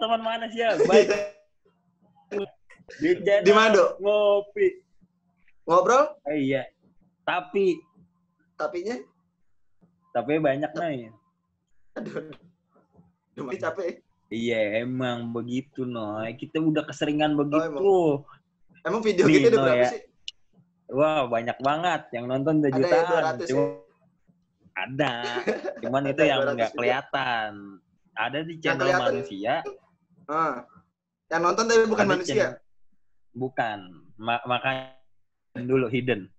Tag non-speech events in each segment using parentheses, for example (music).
teman mana sih ya? (laughs) Baik. Di Di mana? Ngopi. Ngobrol, Eh, iya. Tapi, tapinya, tapi banyak nih. aduh, masih capek. Iya, emang begitu, Noy. Kita udah keseringan begitu. emang. Emang video Nih, kita udah berapa ya. sih? Wah, banyak banget yang nonton udah Ada yang jutaan. 200 Cuma, ya? ada. (laughs) Cuman itu yang 200 nggak kelihatan. Ada di channel manusia. Ah. Yang nonton tapi bukan manusia. Bukan. Ma- makanya dulu hidden.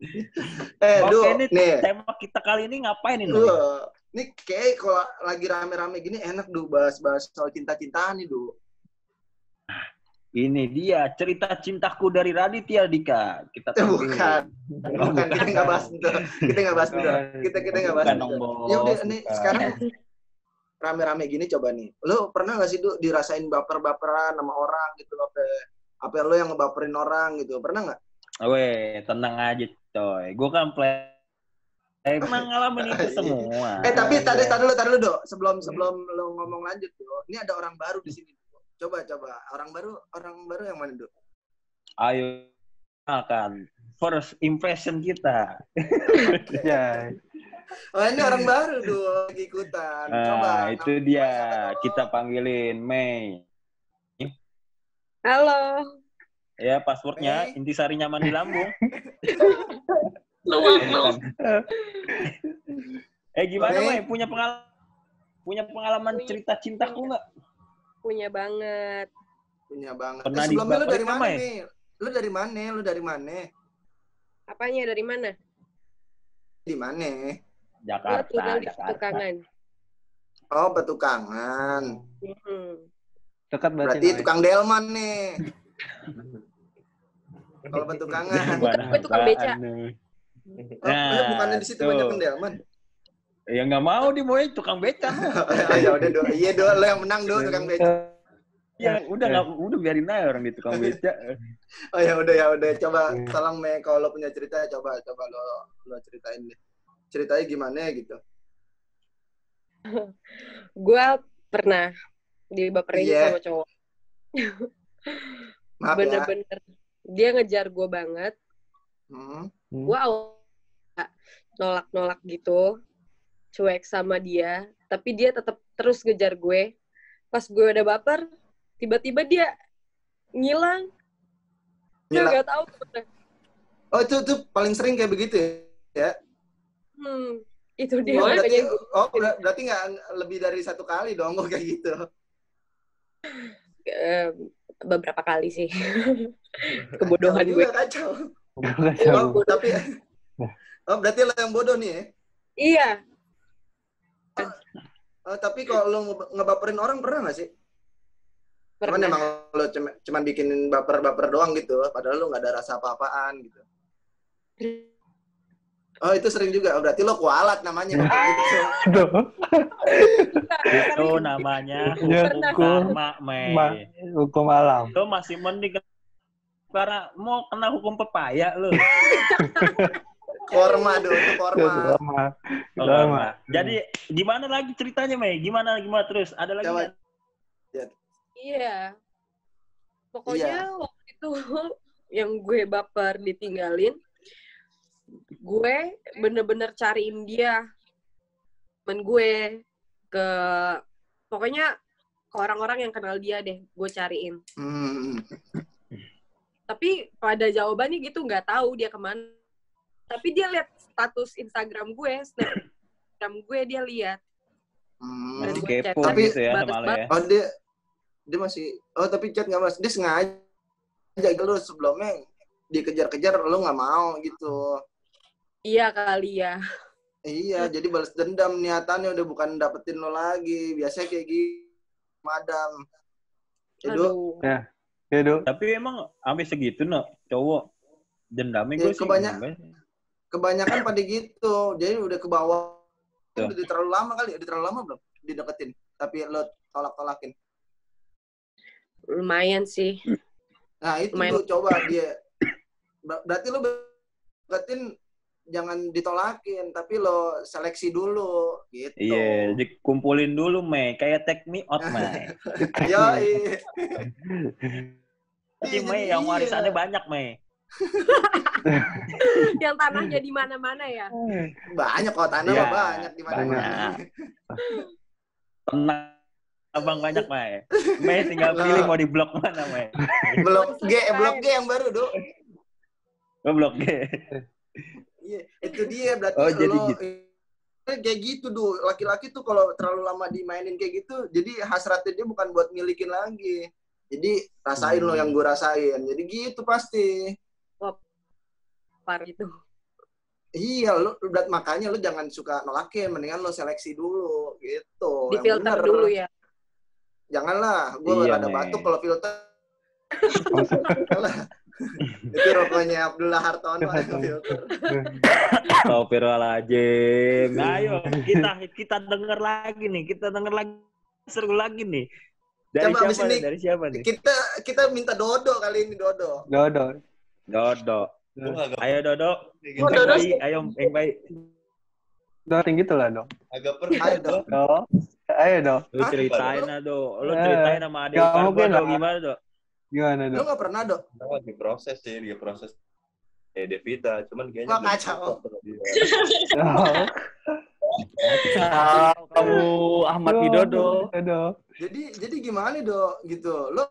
(laughs) Eh, Oke, Duh, ini nih. tema kita kali ini ngapain ini? Duh, ini kayak kalau lagi rame-rame gini enak Duh bahas-bahas soal cinta-cintaan nih Duh. Ini dia cerita cintaku dari Raditya Dika. Kita Eh, tampilin. bukan. Oh, Bukan, kita nggak bahas itu. Kita nggak bahas itu. Kita kita nggak bahas itu. Ya udah nih Bukan. sekarang rame-rame gini coba nih. Lo pernah gak sih Duh dirasain baper-baperan sama orang gitu loh apa apa lo yang ngebaperin orang gitu. Pernah nggak? Weh, tenang aja, coy. Gue kan play Emang ngalamin itu (laughs) Iya. semua. Eh tapi tadi tadi dulu tadi dulu Dok. Sebelum sebelum lo ngomong lanjut Duh. Ini ada orang baru di sini. Coba coba orang baru orang baru yang mana Duh? Ayo akan first impression kita. (laughs) Ya, Oh ini orang (laughs) baru lagi ikutan. Coba. Nah, itu nama- dia. Kita panggilin Mei. Halo. Ya, passwordnya Mei. intisari nyaman di lambung. (laughs) Luang lu. (laughs) eh gimana, Mei. Mei? Punya pengalaman punya pengalaman Punya. cerita cintaku nggak? Punya banget. Punya banget. Pernah eh, sebelumnya lu dari mana ya? nih? Lu dari mana? Lu dari mana? Apanya dari mana? Di mana? Jakarta, di Jakarta. Petukangan. Oh, petukangan. Hmm. dekat berarti. Berarti tukang delman nih. Kalau petukangan. (laughs) Bukan, gue tukang beca. Oh, eh, bukannya di situ banyak pendelman. Ya nggak mau di Boy tukang beca. (laughs) Oh, ya udah do. Iya do, lo yang menang do tukang beca. ya udah nggak udah biarin aja orang di tukang beca. Oh ya udah ya udah coba tolong me kalau lo punya cerita coba coba lo lo ceritain deh. Ceritanya gimana gitu. (laughs) Gue pernah dibaperin Iya. sama cowok. (laughs) Ya. Bener-bener. Dia ngejar gue banget. Hmm. Gue nolak-nolak gitu. Cuek sama dia. Tapi dia tetap terus ngejar gue. Pas gue udah baper, tiba-tiba dia ngilang. Gue Ngilang. gak tahu. Oh itu tuh paling sering kayak begitu ya. Hmm, itu dia Oh berarti oh ber- berarti nggak lebih dari satu kali dong kok kayak gitu. eh, beberapa kali sih. (laughs) Kebodohan gue. juga, Kacau. Oh, tapi Oh berarti lo yang bodoh nih ya. Iya, Oh, tapi kalau lo nge- ngebaperin orang pernah nggak sih? Cuman pernah. emang lo cuma cuman bikinin baper-baper doang gitu, padahal lo nggak ada rasa apa-apaan gitu. Oh itu sering juga, Oh, berarti lo kualat namanya. gitu. Aduh. Itu namanya Ya, hukum hukum. karma, Mei. Ma- hukum alam. Lo masih mending karena mau kena hukum pepaya lo. (laughs) Korma do, itu korma. Lama. Jadi gimana lagi ceritanya Mei? Gimana gimana terus? Ada lagi Coba. nggak? Iya. Pokoknya waktu itu (laughs) yang gue baper ditinggalin, gue bener-bener cariin dia. Temen gue ke pokoknya ke orang-orang yang kenal dia deh, gue cariin. Hmm. Tapi pada jawabannya gitu nggak tahu dia ke mana. Tapi dia lihat status Instagram gue, Snapgram gue dia lihat. Hmm. Masih gue kepo Tapi- gitu ya ya. Oh dia dia masih oh tapi chat nggak mas dia sengaja gitu lo sebelumnya dikejar-kejar lo nggak mau gitu Iya kali ya. iya jadi balas dendam niatannya udah bukan dapetin lo lagi biasanya kayak gitu madam itu Aduh. Ya, Do. Tapi emang sampai segitu no cowok dendamnya Ya, gue sih kebanyak- kebanyakan pada gitu jadi udah ke bawah Tuh. udah terlalu lama kali udah terlalu lama belum dideketin tapi lo tolak-tolakin Lumayan sih. nah itu Lumayan. tuh coba dia Ber- berarti lo deketin jangan ditolakin, tapi lo seleksi dulu gitu. Iya, dikumpulin dulu, Mei. Kayak take me out, Mei. (laughs) Yo, Jadi, (laughs) Mei, yang warisannya banyak, Mei. (laughs) Yang tanahnya di mana-mana ya. banyak kok tanah Iya, mah banyak di mana. banyak. Tenang. Abang banyak, Mei. Mei tinggal pilih mau di blok mana, Mei. Blok G, eh, blok G yang baru, Dok. Oh, blok G. Iya, itu dia berarti Oh, jadi lo gitu. eh, kayak gitu tuh laki-laki tuh kalau terlalu lama dimainin kayak gitu jadi hasratnya dia bukan buat milikin lagi jadi rasain lo Hmm. yang gue rasain jadi gitu pasti Par itu. iya lo berat makanya lo jangan suka nolakin mendingan lo seleksi dulu gitu Di Yang filter bener. dulu ya. janganlah gue Iya, ada batuk kalau filter. (laughs) (laughs) itu rokoknya Abdullah Hartono ada filter Astagfirullahaladzim. Nah, (laughs) ayo kita kita denger lagi nih, kita denger lagi seru lagi nih. Dari Coba siapa? ini nih? Dari siapa nih? kita kita minta dodo kali ini dodo Dodo. Dodo. Ayo Dodo. Oh, Yang Dodo baik, ayo yang baik. Dodo tinggi tuh lah, dong. agak (laughs) pernah Ayo, gua. Do. Ayo, Do. Lu ceritain lah, Do. Lu Eh, ceritain sama adik gua, mungkin lah. Gimana, Do? Gimana, lo Do? nggak pernah dok Kita lagi proses sih, dia proses eh Devita, cuman kayaknya Wah, kacau. Oh. Kacau kamu Ahmad Widodo. Dodo. Jadi jadi gimana dok gitu? Lo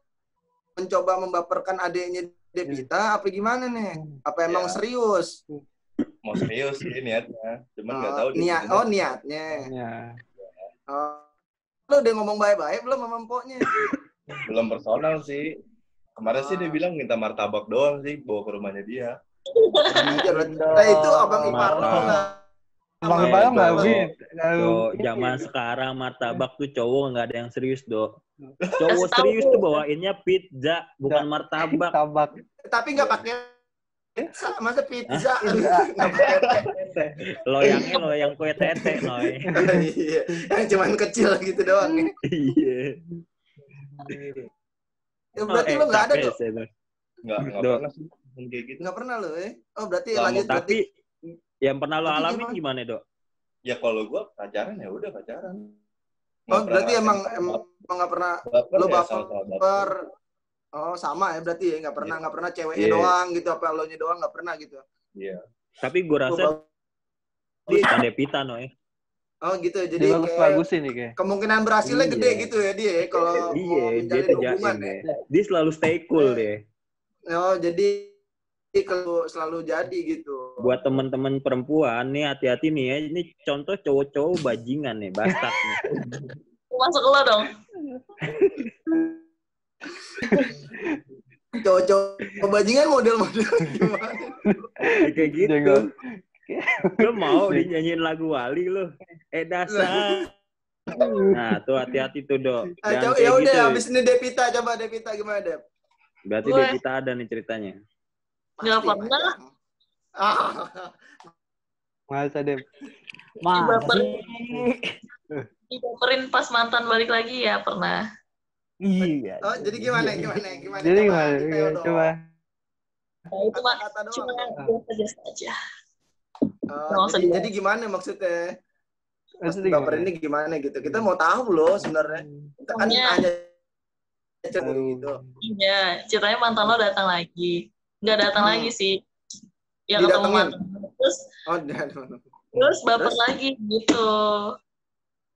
mencoba membaperkan adiknya Devita apa gimana nih? Apa emang Ya. serius? Mau serius sih niatnya, cuman nggak Oh, tahu dia niat oh niatnya. Ya. Oh. Lo udah ngomong baik-baik belum sama empoknya? belum personal sih. Kemarin sih dia Ah. bilang minta martabak doang sih, bawa ke rumahnya dia. Iya. Nah, itu abang ipar lo Martabak. lah. Bang Eh, Bang nggak Do. bisa. Do, zaman sekarang martabak tuh cowok nggak ada yang serius, Do. Cowok serius tuh bawainnya pizza, bukan martabak. Tabak. Tapi nggak pakai pizza, masa pizza? Loyangnya loyang kue tete, Noy. Iya, yang cuman kecil gitu doang. nih. Iya. Ya, berarti Oh, lo eh, nggak ada capek dok? sih, Do. Nggak, nggak Do. pernah sih kayak gitu. Nggak pernah lo eh? Oh berarti Lama, lanjut berarti. Tapi yang pernah lo Tapi alamin gimana? gimana, Dok? Ya kalau gua pacaran ya udah pacaran. Oh Nggak berarti pernah emang emang emang nggak pernah baper lo ya baper oh sama ya berarti ya nggak pernah nggak pernah ceweknya Iya. doang gitu apa lo nya doang nggak pernah gitu Iya. Tapi gue rasa dia bukan Devita, Noy. Oh gitu jadi Dibagus kayak bagusin nih kayak. kemungkinan berhasilnya Iya. gede gitu ya dia ya, kalau mau (laughs) Iya, dia hubungan ya. Dia selalu stay cool deh. oh jadi kalau selalu jadi gitu Buat teman-teman perempuan nih hati-hati nih ya. Ini contoh cowok-cowok bajingan nih, bastard nih. (laughs) Masuk lo dong. (laughs) cowok-cowok bajingan model-model gimana Ya, Kayak gitu. Lo mau dinyanyiin lagu Wali lo? Eh dasar. (laughs) Nah, tuh hati-hati tuh, Dok. Ah, Jangan kayak ya udah gitu. habis ini Devita coba Devita gimana Dep Berarti Gue- Devita ada nih ceritanya. Nggak Pasti pernah. ah Masa deh. Dibaperin. Dibaperin pas mantan balik lagi ya pernah. Iya. oh jadi gimana gimana gimana Jadi Coba, gimana? detail dong. Coba. Nah, itu mah cuma biasa aja. Oh, usah jadi, jadi gimana maksudnya? Baper gimana? ini gimana gitu? Kita mau tahu loh sebenarnya. Kita kan Pokoknya- hanya cerita Aduh. gitu. Iya, ceritanya mantan lo datang lagi. Nggak datang Hmm. lagi sih. Ya ketemu mantan. Terus Oh, dan terus baper Terus? lagi gitu.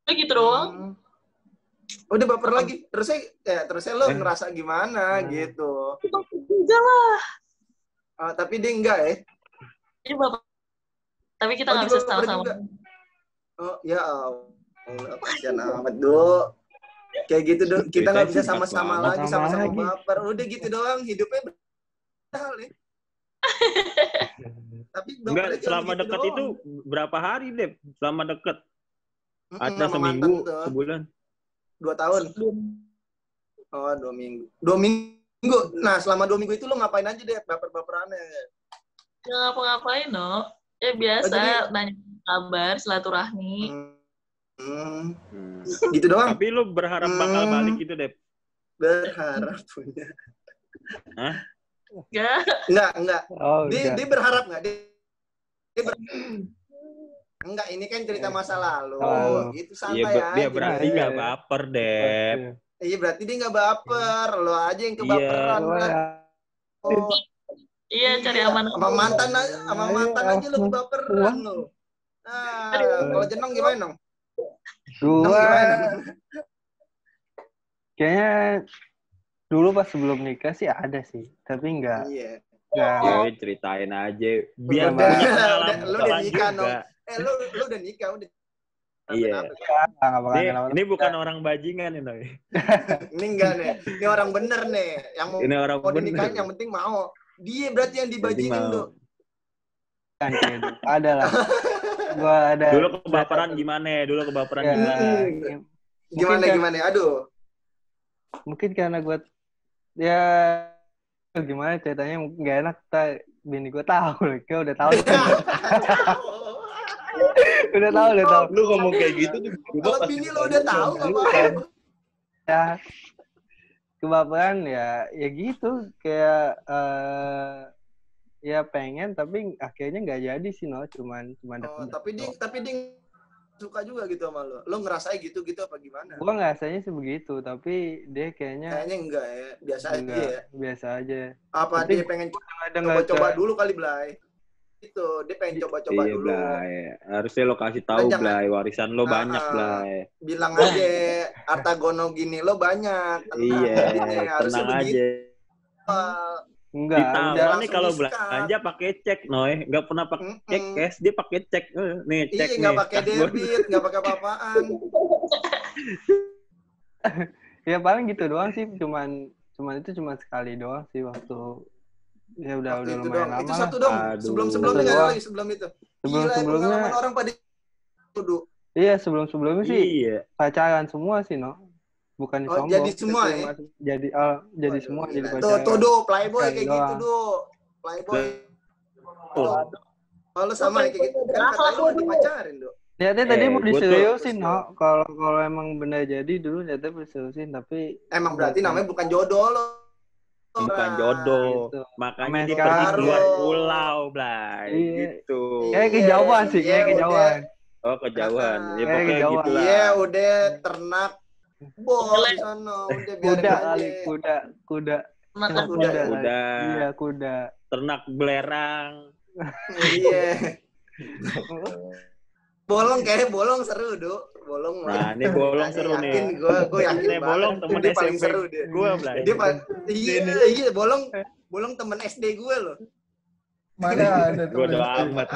Udah gitu doang. Hmm. Udah baper lagi. Terusnya ya terusnya lo Eh. ngerasa gimana Hmm. gitu. Enggak lah. Ah, tapi dia enggak ya. Ini baper. Tapi kita Oh, nggak dia bisa sama-sama. juga. Oh, ya Allah. Kasihan amat, Dok. Kayak gitu, Dok. Kita nggak bisa sama-sama lagi, sama-sama baper. Udah gitu doang, hidupnya berhal ya. (laughs) Tapi Enggak, selama gitu dekat doang. itu berapa hari, Dep? Selama dekat? Ada seminggu, tuh. sebulan? Dua tahun. Oh, dua minggu. Dua minggu. Nah, selama dua minggu itu lo ngapain aja deh baper-baperannya? Nggak ngapa-ngapain, no. Ya biasa, Oh, jadi- nanya kabar, silaturahmi. Hmm, Hmm. gitu doang. Tapi lu berharap bakal Hmm. balik gitu, Dep? Berharap punya. Enggak. Enggak, enggak. Oh, Dia, enggak. dia berharap enggak? Dia, Enggak, ini kan cerita masa lalu. Oh. Itu Iya, santai ber- dia berarti Iya. nggak baper, Dep. Iya, berarti dia nggak baper. Lo aja yang kebaperan. Gua Bro. ya, Oh, Iya, cari aman. sama mantan aja, sama Iya, mantan aja lo aku- kebaperan lo. Nah, kalau jenong gimana dong? Gua kayaknya dulu pas sebelum nikah sih ada sih, tapi enggak Iya. enggak Ya, ceritain aja. Biar Udah, punya udah, pengalaman lu udah nikah, juga. Eh, lu lu udah nikah udah. Iya. enggak bakal Ini, ini bukan orang bajingan ini. Ini enggak nih. Ini orang bener nih. Yang mau, Ini orang mau dinikahin bener. yang penting mau. Dia berarti yang dibajingin tuh. kan kayak ada lah gua ada Dulu kebaperan gimana? Dulu kebaperan Ya, gimana? Gimana kan- gimana? Aduh. mungkin karena gue ya gimana ceritanya nggak enak tak bini gue tahu (laughs) gue udah tahu (laughs) udah tahu udah tahu Lu ngomong kayak gitu tuh Kalau bini lo udah tahu nggak apa-apa. ya kebaperan ya ya gitu kayak eh ya pengen tapi akhirnya nggak jadi sih no cuman cuman Oh, tapi dia tapi dia suka juga gitu sama lo. Lo ngerasain gitu gitu apa gimana? gue ngerasanya sih begitu tapi dia kayaknya Kayaknya enggak ya. Biasa aja enggak, ya. biasa aja Apa Tapi dia pengen coba-coba dulu kali Blay? Itu, dia pengen coba-coba Iya, dulu. Blay. Harusnya lo kasih tahu, jangan- Blay. Warisan lo Ah, banyak. Blay. Bilang aja, harta gono gini lo banyak. Tenang, Iya, harusnya tenang begitu. aja. enggak Ditawar nih kalau belanja pakai cek, Noy. Nggak pernah pakai Mm-mm. cash, dia pakai cek. Eh, nih, Iya, cek nggak nih. pakai debit, nggak pakai apa-apaan. (laughs) ya paling gitu doang sih cuman cuman itu cuma sekali doang sih waktu ya udah Waktu udah itu lumayan dong. lama Itu satu dong. Aduh. Sebelum sebelumnya nggak lagi sebelum itu. sebelum Gila, sebelumnya orang pada itu, iya sebelum sebelumnya sih Iya. pacaran semua sih no bukan Oh, sombong jadi semua Itu ya? jadi ah, jadi Waduh, semua gila. jadi Tuh, pacaran tuh, do, playboy kayak gitu, doang. do. Playboy. Oh. Oh, lu sama kayak gitu. Kan katanya lu lagi pacarin, do. Niatnya tadi Eh, mau tuh- diseriusin no kalau kalau emang benar jadi dulu niatnya diseriusin tapi Emang berarti namanya bukan jodoh lo. Bukan Nah, jodoh. gitu. Makanya dia pergi keluar pulau, Blay. Iya. Gitu. kayak Iya, kejauhan sih iya, kayak udah. kejauhan Oh, kejauhan. Ya, Kayak pokoknya kejauhan. gitu lah. Iya, udah ternak bol di sana, udah biarin kuda kali kuda kuda Makan Kuda. kali. Kuda. iya kuda Ternak belerang. Iya. (laughs) Bolong kayaknya bolong seru, Do. Bolong. Nah, ini bolong seru nih. Yakin gue, gue yakin Ini bolong temen dia paling SMP. seru dia. Gua, Blay. Dia paling iya, iya, bolong bolong temen SD gue loh. Mana ada Gue SD? amat.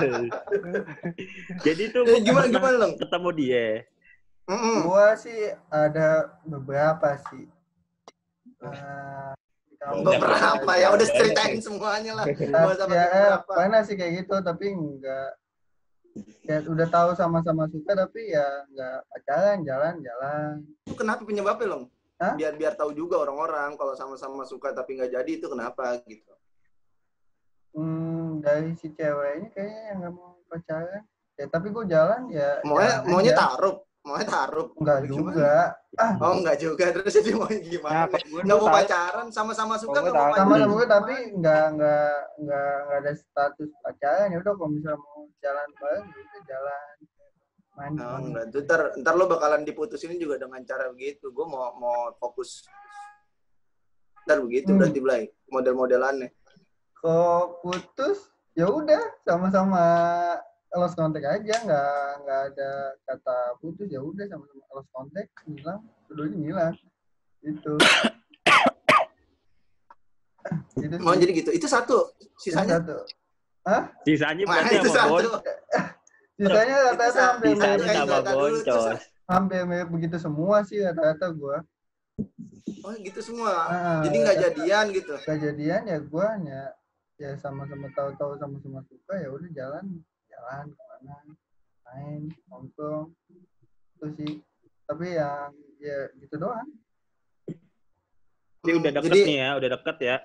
Jadi tuh Eh, gua gimana gimana, Long? ketemu dia. Mm-mm. Gua sih ada beberapa sih. Eh, di kampus Beberapa ya udah ceritain semuanya lah. Ya, eh, pernah sih kayak gitu tapi enggak ya udah tahu sama-sama suka tapi ya enggak pacaran jalan-jalan Itu kenapa penyebabnya, Long? Hah? Biar biar tahu juga orang-orang kalau sama-sama suka tapi nggak jadi itu kenapa gitu. hmm, dari si ceweknya kayaknya yang nggak mau pacaran ya tapi gue jalan ya Maunya jalan maunya taruh, maunya taruh. enggak juga ah Oh enggak juga terus jadi mau nah gimana? kalau gue Nggak dulu mau pacaran, sama-sama suka Kalau gue nggak mau pacaran. sama gue tapi enggak enggak enggak enggak ada status pacaran ya udah kalau misalnya mau jalan bareng udah jalan main Oh, enggak. Tuh, ntar, ntar lo bakalan diputusin juga dengan cara begitu. Gue mau mau fokus. Ntar begitu Hmm. berarti Blay. Model-modelannya. kalau putus ya udah sama-sama lost kontak aja nggak nggak ada kata putus ya udah sama-sama lost kontak hilang keduanya hilang (coughs) itu itu Mau sih. jadi gitu. Itu satu. Itu Sisanya satu Sisanya Mana berarti itu sama satu. Bon. (coughs) sisanya rata-rata hampir mirip, Sisanya boncos. hampir mirip begitu semua sih rata-rata gua Oh gitu semua. Ah, Jadi nggak jadian gitu. kejadian ya gua hanya ya sama-sama tahu-tahu sama-sama suka ya udah jalan jalan ke mana main nongkrong itu sih tapi yang ya gitu doang Ini udah deket Jadi- nih ya, udah deket ya.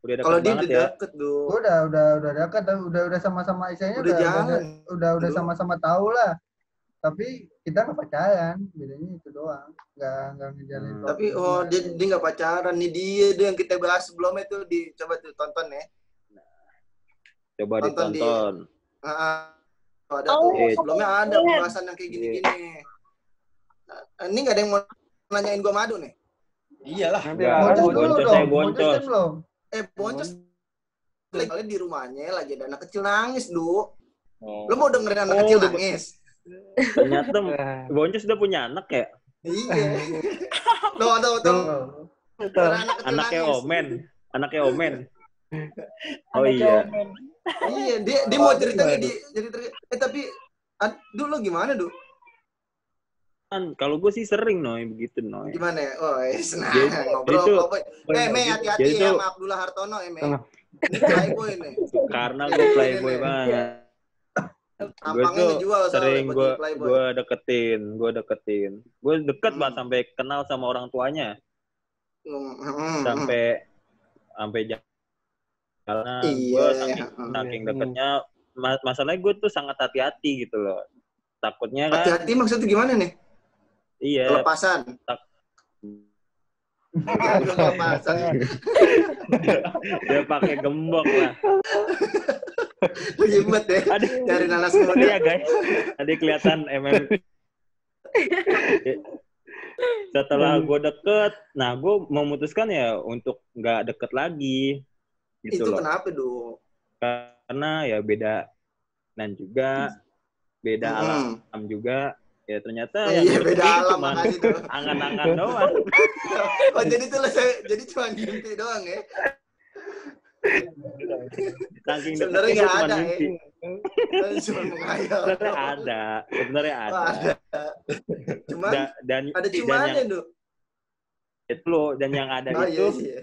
Udah deket Kalau dia banget udah ya. deket tuh. gua udah udah udah dekat udah udah sama-sama isinya Udah jalan. udah udah sama-sama tahu lah tapi kita nggak pacaran bedanya itu doang nggak nggak ngejalin Hmm. Tapi oh dia dia nggak pacaran nih dia dia yang kita bahas sebelumnya tuh di coba tuh tonton ya. Coba Tonton di- Ah, ada Oh. tuh. Sebelumnya ada pembahasan yang kayak gini-gini. Nah, Ini nggak ada yang mau nanyain gua madu nih. Iyalah. Nanti. Boncos dulu saya dong. boncos. Belum. Eh, boncos lagi di rumahnya lagi ada anak kecil nangis, Du. Oh. Lu mau dengerin anak Oh, kecil udah- nangis? Ternyata Eh, Boncos udah punya anak ya? Iya. Tuh, tuh, tuh. Anaknya. Omen. Anaknya Omen. Oh Anaknya iya. Iya, dia dia mau ceritanya di jadi cerita. Eh tapi ad, Du lu gimana, Du? Kan kalau gue sih sering noy begitu noy. Gimana ya? Oh, senang Jadi- ngobrol jadi tuh- Playboy. Eh, Me hati-hati Jadi ya tuh sama Abdullah Hartono ya, Me. Kenapa? Ini Playboy nih. karena gue playboy banget. Gue tuh ngejual sering gue gue deketin, gue deketin. Gue deket Hmm. banget sampai kenal sama orang tuanya, Hmm, hmm, hmm. sampai sampai jalan. Iya, Gue saking, saking deketnya, ma- masalahnya gue tuh sangat hati-hati gitu loh. Takutnya kan, Hati-hati maksudnya gimana nih? iya. Kelepasan. Tak-. (laughs) Dia pakai gembok lah. Ya. Ada Cari nanas Ini muda. ya guys, tadi kelihatan MM. Setelah gue deket, nah gue memutuskan ya untuk nggak deket lagi, gitu Itu loh. kenapa, Du? Karena ya beda dan juga beda Hmm. alam juga. Ya ternyata Oh, yang iya, beda alam cuman (laughs) angan-angan doang. (laughs) Oh, jadi lo- jadi cuma mimpi doang ya. Saking Sebenarnya nggak cuma ada, mimpi. Cuma menghayal. Sebenarnya ada, sebenarnya Oh, ada. ada. Cuman Da- dan ada dan cumannya, yang Du. itu loh, dan yang ada Oh, itu iya, iya.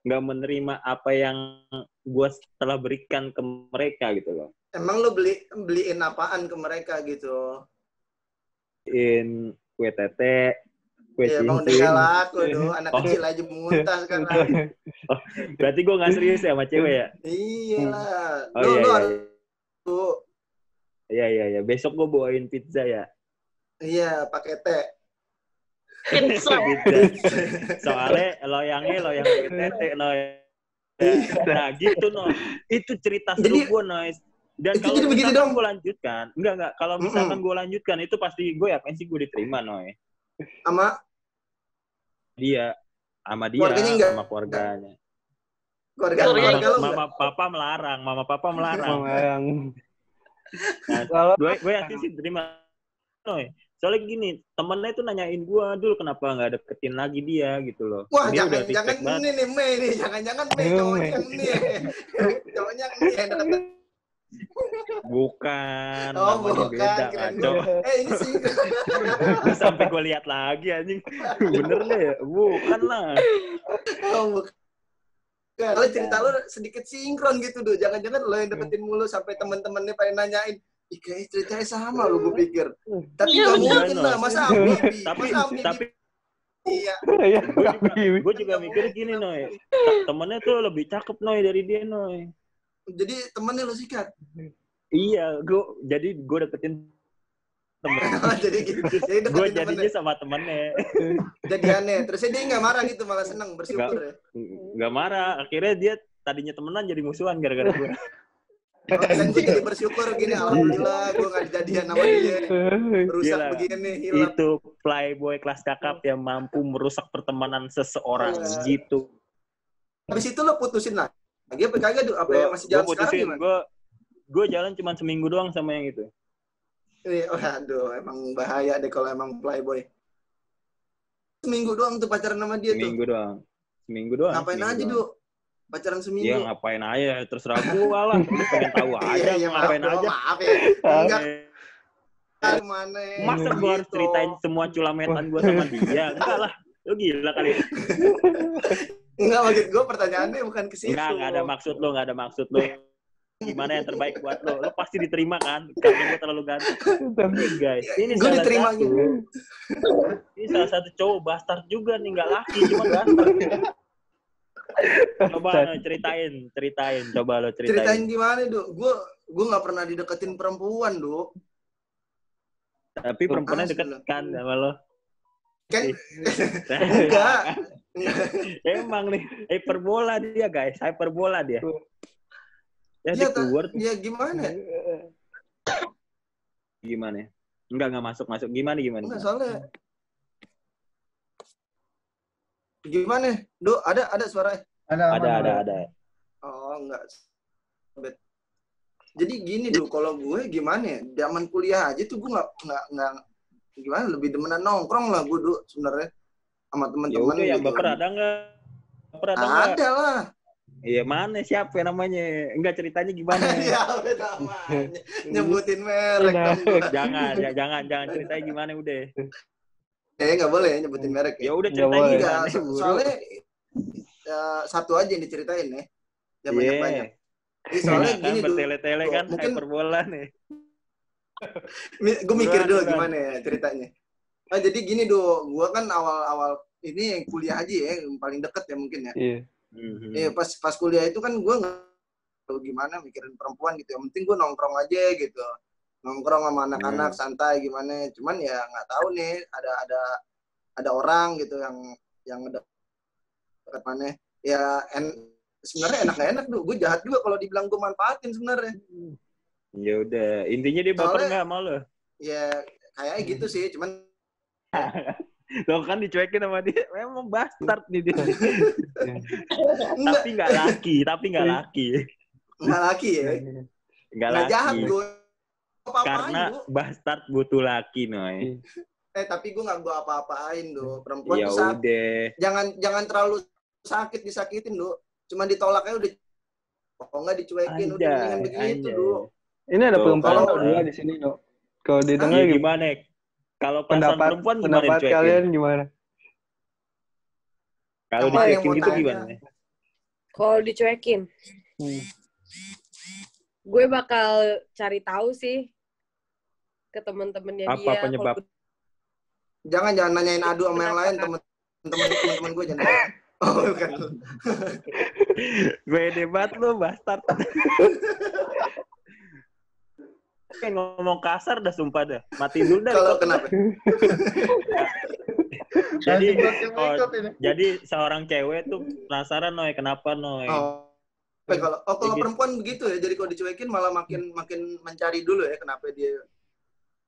Nggak menerima apa yang gue telah berikan ke mereka gitu loh. Emang lo beli beliin apaan ke mereka gitu? In kue tete, kue Ya, udah cincin. gak laku, Du. (laughs) Anak Oh. kecil aja muntah sekarang. Berarti gue nggak serius ya sama cewek ya? Iya lah. (laughs) Oh Lu, iya lu iya. Iya iya iya. Besok gue bawain pizza ya. Iya, pakai teh. Pizza. Soalnya loyangnya loyang tete loyang. Nah gitu no. Itu cerita seru Jadi- gue nois. Dan Itu kalau jadi begitu dong? gue lanjutkan, enggak enggak. Kalau misalkan gue lanjutkan itu pasti gue yakin sih gue diterima noy. Sama Dia sama dia Keluarganya enggak? sama keluarganya. keluarga Keluarga keluarga Mama, mama papa melarang, mama papa melarang. Yang Nah, gue gue yakin sih terima Noy. Soalnya gini, temennya itu nanyain gue, dulu kenapa nggak deketin lagi dia gitu loh. Wah, dia jangan jangan ini nih Mei nih, Mei Ayo, cowoknya Mei. yang ini. cowoknya ini yang deket. Bukan, Oh, bukan, beda kacau. Eh, ini sih. (laughs) Sampai gue lihat lagi anjing. Bener deh, ya? bukan lah. Oh, bukan. Kalau cerita lu sedikit sinkron gitu, Do. Jangan-jangan lo yang deketin mulu sampai teman-temannya pengen nanyain, Kayaknya ceritanya sama lo, gue pikir. Tapi Iya, nggak bener. mungkin lah, masa ambibi? Tapi Masa ambibi? tapi Iya. ya gue juga, mikir gini Noy. Temennya tuh lebih cakep Noy dari dia Noy. Jadi temennya lo sikat. Iya, gue jadi gue deketin temen. (laughs) jadi gitu. (laughs) Jadi gue jadinya sama temennya. Jadiannya. Terusnya dia nggak marah gitu, malah seneng, bersyukur ya. Nggak marah. Akhirnya dia tadinya temenan jadi musuhan gara-gara gue. (laughs) Oh, (laughs) jadi bersyukur gini, alhamdulillah gue gak dijadian sama dia. (laughs) Rusak Gila. begini, hilang. itu playboy kelas kakap yang mampu merusak pertemanan seseorang Iya. gitu. Habis itu lo putusin lah. Lagi apa kagak? Apa yang masih jalan sekarang putusin, gimana? gue gue jalan cuma seminggu doang sama yang itu. Eh, Waduh, emang bahaya deh kalau emang playboy. Seminggu doang tuh pacaran sama dia Seminggu doang. Seminggu doang. tuh. Ngapain seminggu aja, doang. Du? Pacaran seminggu. Iya ngapain aja, terserah gue lah. (laughs) Lu pengen tahu aja, Iya, iya, maaf, ngapain bro, aja. Maaf ya. Enggak mana. Masa gue harus Gitu. ceritain semua culametan gue sama dia? Enggak lah. Lu gila kali. Enggak, maksud gue pertanyaannya bukan ke situ. Enggak, enggak ada maksud lo, enggak ada maksud lo. Gimana yang terbaik buat lo? Lo pasti diterima kan? Karena gue terlalu ganteng. Tapi guys, ini Gue salah diterima satu. gitu. Ini salah satu cowok bastard juga nih, nggak laki, cuma ganteng. Coba lo ceritain, ceritain, coba lo Ceritain ceritain. gimana, Du? Gue gue nggak pernah dideketin perempuan, Du. Tapi perempuannya deket kan sama lo. Kan enggak. (laughs) Emang nih, hyperbola dia guys, hyperbola dia. Ya, di keluar Ya gimana? Gimana? Enggak, enggak masuk masuk. Gimana gimana? Enggak soalnya gimana? Do, ada ada suara Ada, Ada aman, ada ada. Oh, enggak. Bet. Jadi gini dulu, kalau gue gimana ya? Zaman kuliah aja tuh gue nggak nggak nggak gimana lebih demenan nongkrong lah gue dulu sebenarnya sama Ya teman-teman udah yang baper ada enggak? Baper ada? Ada lah. Iya mana siapa namanya? Enggak ceritanya gimana? (laughs) ya udah namanya. (laughs) Nyebutin merek Nah. jangan, ya, jangan, jangan (laughs) ceritanya gimana udah. Eh nggak boleh ya nyebutin merek Ya ya. udah boleh. Enggak, so- soalnya ya, satu aja yang diceritain ya. Ya Iya. banyak-banyak. Jadi soalnya kan gini dulu. bertele-tele kan Mungkin- hyperbola nih. gue mikir dulu gimana ya ceritanya. Nah, jadi gini do, gue kan awal-awal ini yang kuliah aja ya, yang paling deket ya mungkin ya. Iya. Mhm. Iya pas pas kuliah itu kan gue nggak tahu gimana mikirin perempuan gitu. Yang penting gue nongkrong aja gitu. Nongkrong sama anak-anak santai gimana. Cuman ya nggak tahu nih ada ada ada orang gitu yang yang dekat mana. Ya en, sebenarnya enak gak enak tuh. Gue jahat juga kalau dibilang gue manfaatin sebenarnya. Ya udah, intinya dia baper nggak sama lo? Ya kayaknya gitu sih. Cuman (laughs) Lo kan dicuekin sama dia, memang bastard nih dia. (laughs) tapi nggak laki, tapi nggak laki. nggak laki ya. Nggak Nggak laki. jahat gue. Apa-apain Karena gue. bastard butuh laki, Noy. Eh tapi gue nggak gue apa-apain do. Perempuan Ya udah. jangan jangan terlalu sakit disakitin do cuma ditolaknya udah oh enggak dicuekin udah mendingan Anjay, begitu anjay. do Ini ada perempuan dua di sini, no? Kalau Ya, didengar gimana? gimana? Kalau Pendapat perempuan gimana pendapat dicuekin? kalian gimana? Kalau Apa dicuekin gitu tanya? gimana? Kalau dicuekin, Hmm. Gue bakal cari tahu sih ke teman-temannya Apa dia. penyebab? Kalau- jangan jangan nanyain adu sama yang lain temen temen temen gue jangan (laughs) oh bukan Gue debat lu, bastard. Kayak ngomong kasar dah sumpah dah. Mati dulu dah. kalau kenapa Jadi, oh, jadi seorang cewek tuh penasaran Noy, kenapa Noy? oh Eh, kalau oh kalau Jadi- perempuan begitu ya jadi kalau dicuekin malah makin makin mencari dulu ya kenapa dia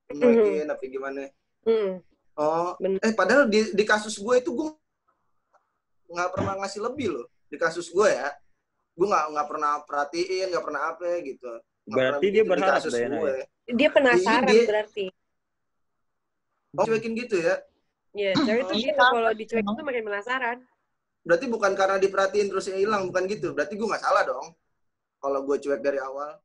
mencuekin apa gimana Hmm. oh Bener. eh padahal di di kasus gue itu gue nggak pernah ngasih lebih loh di kasus gue ya gue nggak nggak pernah perhatiin nggak pernah apa gitu Nggak Berarti pernah dia di berharap kasus dah ya, gue. Dia penasaran Iya, dia- berarti. Oh, cuekin gitu ya Ya, cewek tuh Iya. gitu kalau dicuekin tuh makin penasaran. Berarti bukan karena diperhatiin terus hilang bukan gitu. Berarti gue nggak salah dong kalau gue cuek dari awal